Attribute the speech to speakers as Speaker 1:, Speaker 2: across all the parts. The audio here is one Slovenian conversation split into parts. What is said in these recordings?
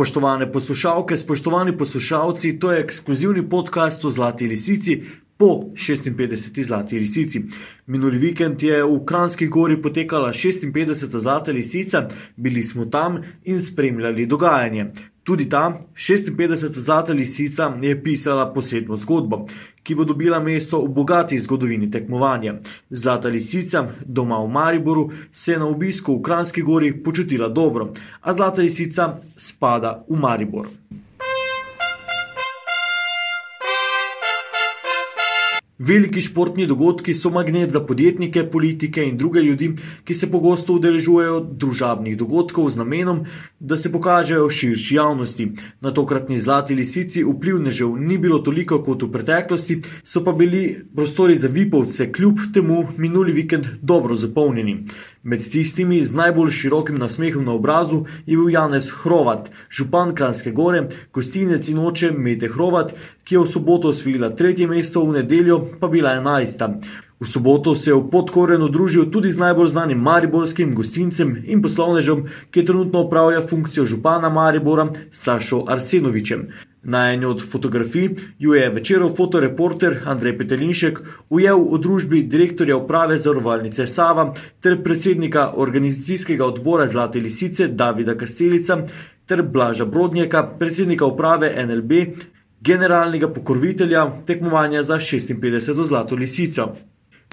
Speaker 1: Spoštovane poslušalke, spoštovani poslušalci, to je ekskluzivni podcast o Zlati lisici po 56. Zlati lisici. Minuli vikend je v Kranski gori potekala 56. Zlata lisica, bili smo tam in spremljali dogajanje. Tudi ta 56. Zlata lisica je pisala posebno zgodbo, ki bo dobila mesto v bogati zgodovini tekmovanja. Zlata lisica, doma v Mariboru, se je na obisku v Kranski gori počutila dobro, a Zlata lisica spada v Maribor. Veliki športni dogodki so magnet za podjetnike, politike in druge ljudi, ki se pogosto udeležujejo družabnih dogodkov z namenom, da se pokažejo širši javnosti. Na tokratni zlati lisici vplivnežev ni bilo toliko kot v preteklosti, so pa bili prostori za vipovce kljub temu minuli vikend dobro zapolnjeni. Med tistimi z najbolj širokim nasmehom na obrazu je bil Janez Hrovat, župan Kranske gore, gostinec in oče Mete Hrovat, ki je v soboto osvojila tretje mesto, v nedeljo pa bila enajsta. V soboto se je v podkorenu družil tudi z najbolj znanim mariborskim gostincem in poslovnežem, ki trenutno upravlja funkcijo župana Maribora Sašo Arsenovičem. Na eni od fotografij ju je večerov fotoreporter Andrej Petelinšek ujel v družbi direktorja uprave Zavarovalnice Sava ter predsednika organizacijskega odbora Zlate lisice Davida Kastelica ter Blaža Brodnjaka, predsednika uprave NLB, generalnega pokrovitelja tekmovanja za 56. Zlato lisico.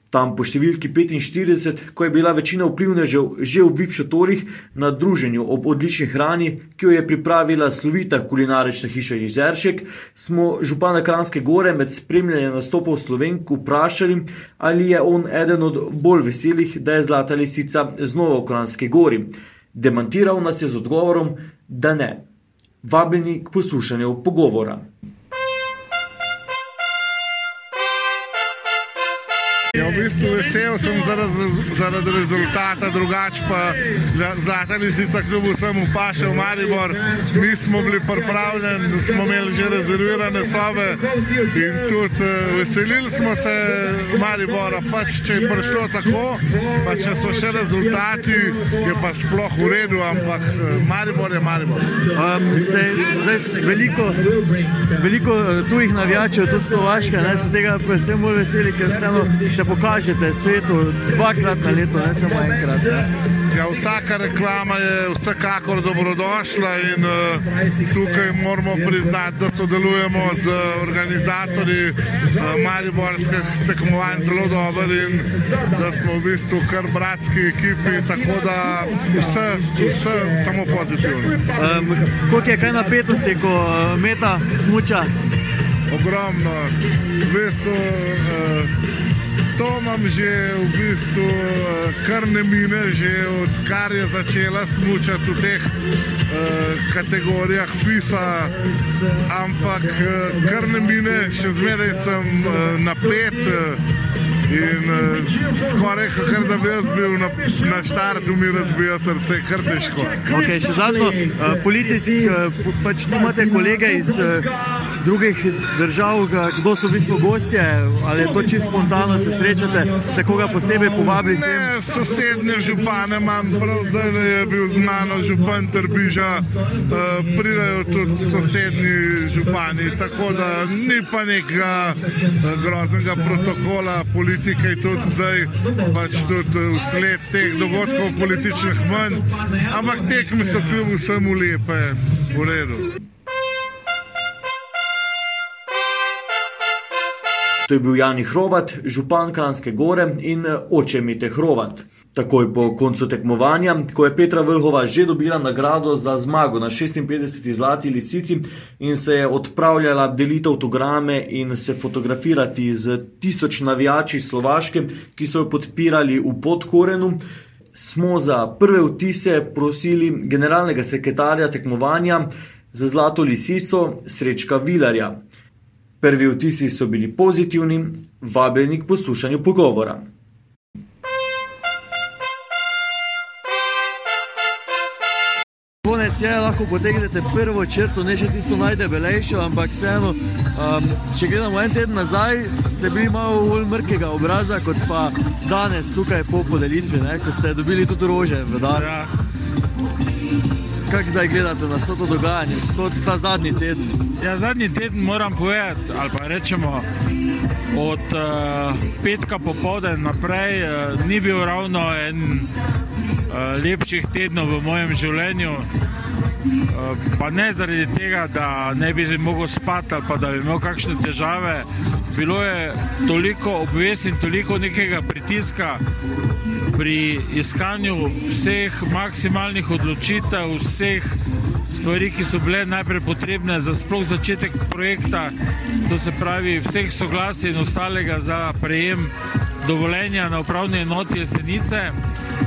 Speaker 1: Tam po številki 45, ko je bila večina vplivnežev že v VIP šotorih na druženju ob odlični hrani, ki jo je pripravila slovita kulinarična hiša Jezeršek, smo župana Kranske gore med spremljanjem nastopov Slovenk vprašali, ali je on eden od bolj veselih, da je Zlata lisica znova v Kranske gori. Demantiral nas je z odgovorom, da ne. Vabljeni k poslušanju pogovora.
Speaker 2: Vesel sem zaradi, rezultata, drugače pa zlata lisica kljub vsemu paše v Maribor. Mi smo bili pripravljeni, smo imeli že rezervirane sobe in tudi uh, veselili smo se Maribora. Pač, če je prišlo tako, pa če so še rezultati, je pa sploh v redu, ampak uh, Maribor je Maribor.
Speaker 1: Um, zdaj, zdaj veliko, veliko tujih navijačev, tudi slovaške, ne, so tega predvsem bolj veseli, ker vseeno še pokažete svetu dvakrat na leto, ne samo enkrat. Ne.
Speaker 2: Ja, vsaka reklama je vsekakor dobrodošla in uh, tukaj moramo priznati, da sodelujemo z organizatorji uh, Mariborskih tekmovanj zelo dobro in da smo v bistvu kar bratski ekipi, tako da vse, vse samo pozitivno.
Speaker 1: Um, koliko je kaj napetosti, ko uh, meta smuča?
Speaker 2: Ogromno. V bistvu, uh, To imam že v bistvu kar ne mine, že odkar je začela smučati v teh uh, kategorijah FISA, ampak uh, kar ne mine, še zmeraj sem uh, napet. In uh, skoraj, kar da bi jaz bil na, na štartu, mi razbija srce, kar težko.
Speaker 1: Okay, še zadnjo, uh, politiki, uh, pač tu imate kolege iz uh, drugih držav, kdo so v bistvu gostje, ali je to čisto spontano, se srečate, ste koga posebej povabili?
Speaker 2: Ne, sosednje župane imam, prav zdaj je bil z mano župan Trbiža, uh, pridajo tudi sosednji župani, tako da ni pa nekega uh, groznega protokola politike in tudi zdaj, pač tudi vsled teh dogodkov političnih manj, ampak tekme so kljub vsemu lepe, v redu.
Speaker 1: To je bil Jani Hrovat, župan Kranske gore in oče Mite Hrovat. Takoj po koncu tekmovanja, ko je Petra Vrhova že dobila nagrado za zmago na 56. zlati lisici in se je odpravljala deliti avtograme in se fotografirati z tisoč navijači Slovaške, ki so jo podpirali v podkorenu, smo za prve vtise prosili generalnega sekretarja tekmovanja za zlato lisico Srečka Vilarja. Prvi vtisi so bili pozitivni, vabljeni k poslušanju pogovora. Konec je, lahko potegnete prvo črto, ne še tisto najdebelejšo, ampak vseeno, um, če gledamo en teden nazaj, ste bili malo bolj mrkega obraza, kot pa danes tukaj po podelitvi, ne, ko ste dobili tudi rože v dar. Ja. Kako zdaj gledate na vse to dogajanje, to, ta zadnji teden?
Speaker 3: Ja, zadnji teden moram povedati, ali pa rečemo od uh, petka popoldne naprej, uh, ni bil ravno en uh, lepših tednov v mojem življenju. Uh, pa ne zaradi tega, da ne bi mogel spati ali pa da bi imel kakšne težave. Bilo je toliko obvez in toliko nekega pritiska pri iskanju vseh maksimalnih odločitev, vseh stvari, ki so bile najprej potrebne za sploh začetek projekta, to se pravi vseh soglasij in ostalega za prejem dovoljenja na upravni enoti jesenice.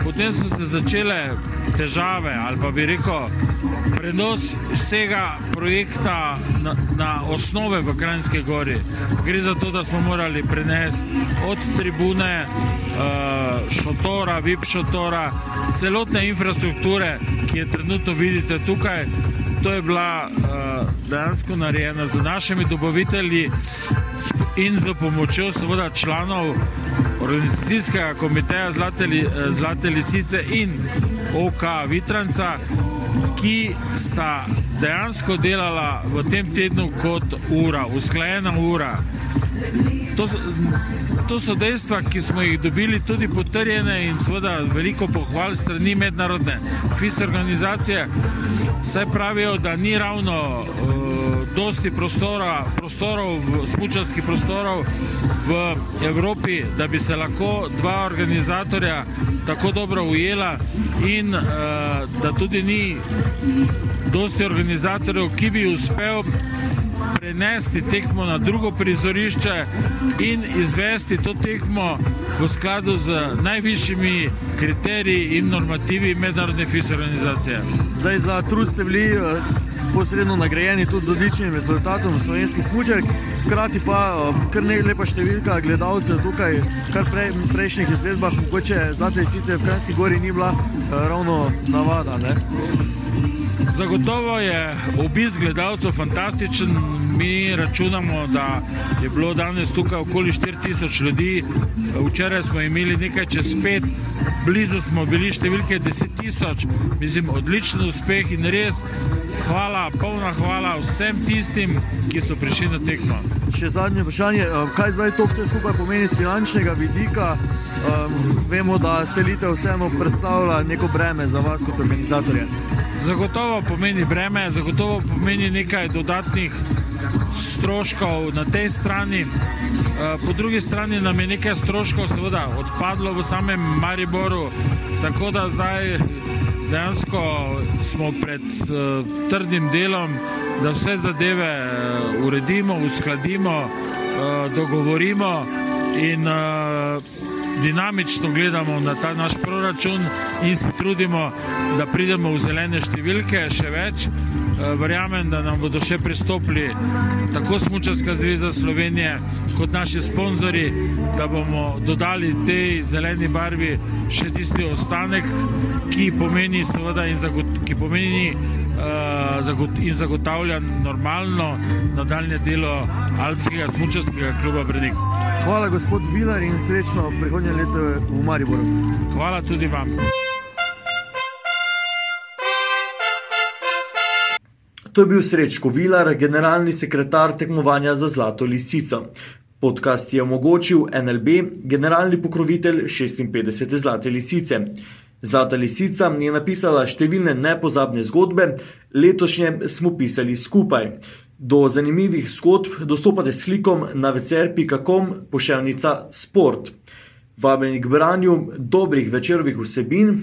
Speaker 3: Potem so se začele težave ali pa bi rekel prenos vsega projekta na, na osnove v Krajinske gori. Gre za to, da smo morali prenesti od tribune, šotora, VIP šotora, celotne infrastrukture, ki je trenutno vidite tukaj. To je bila dejansko narejena z našimi dobavitelji in z pomočjo seveda članov organizacijskega komiteja Zlate, Zlate lisice in OK Vitranca, ki sta dejansko delala v tem tednu kot ura, usklajena ura. To, to so dejstva, ki smo jih dobili tudi potrjene in seveda veliko pohval strani mednarodne FIS organizacije. Saj pravijo, da ni ravno uh, dosti prostora, prostorov, smučarskih prostorov v Evropi, da bi se lahko dva organizatorja tako dobro ujela in uh, da tudi ni dosti organizatorjev, ki bi uspel prenesti tekmo na drugo prizorišče in izvesti to tekmo v skladu z najvišjimi kriteriji in normativi mednarodne FIS organizacije.
Speaker 1: Zdaj za trud ste bili eh, posredno nagrajeni tudi z odličnim rezultatom slovenskih smučark, hkrati pa eh, kar ne lepa številka gledalcev tukaj, kar prej, prejšnjih izvedbah, mogoče zate sicer v Krajinski gori ni bila eh, ravno navada. Ne?
Speaker 3: Zagotovo je obisk gledalcev fantastičen. Mi računamo, da je bilo danes tukaj okoli 4000 ljudi, včeraj smo imeli nekaj čez 5, blizu smo bili številke 10.000, mislim, odličen uspeh in res hvala, polna hvala vsem tistim, ki so prišli na tekmo.
Speaker 1: Še zadnje vprašanje, kaj zdaj to vse skupaj pomeni z finančnega vidika? Um, vemo, da selitev vseeno predstavlja neko breme za vas kot organizatorje.
Speaker 3: Zagotovo pomeni breme, zagotovo pomeni nekaj dodatnih stroškov na tej strani. Po drugi strani nam je nekaj stroškov seveda odpadlo v samem Mariboru, tako da zdaj dejansko smo pred uh, trdim delom, da vse zadeve uh, uredimo, uskladimo, uh, dogovorimo in uh, dinamično gledamo na ta naš proračun in se trudimo, da pridemo v zelene številke, še več. Verjamem, da nam bodo še pristopili tako Smučarska zveza Slovenije kot naši sponzori, da bomo dodali tej zeleni barvi še tisti ostanek, ki pomeni, seveda, in, zagot, ki pomeni uh, zagot, in zagotavlja normalno nadaljne delo Alpskega smučarskega kluba Brenik.
Speaker 1: Hvala, gospod Vilar, in srečno prihodnje leto v Mariboru.
Speaker 3: Hvala tudi vam.
Speaker 1: To je bil Srečko Vilar, generalni sekretar tekmovanja za Zlato lisico. Podcast je omogočil NLB, generalni pokrovitelj 56. Zlate lisice. Zlata lisica je napisala številne nepozabne zgodbe, letošnje smo pisali skupaj. Do zanimivih zgodb dostopate s klikom na vcer.com poševnica sport. Vabljeni k branju dobrih večerovih vsebin.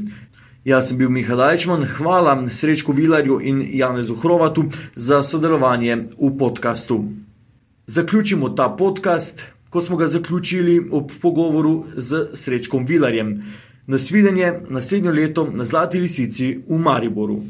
Speaker 1: Jaz sem bil Miha Dajčman, hvala Srečku Vilarju in Janezu Hrovatu za sodelovanje v podkastu. Zaključimo ta podcast, kot smo ga zaključili ob pogovoru z Srečkom Vilarjem. Nasvidenje naslednjo leto na Zlati lisici v Mariboru.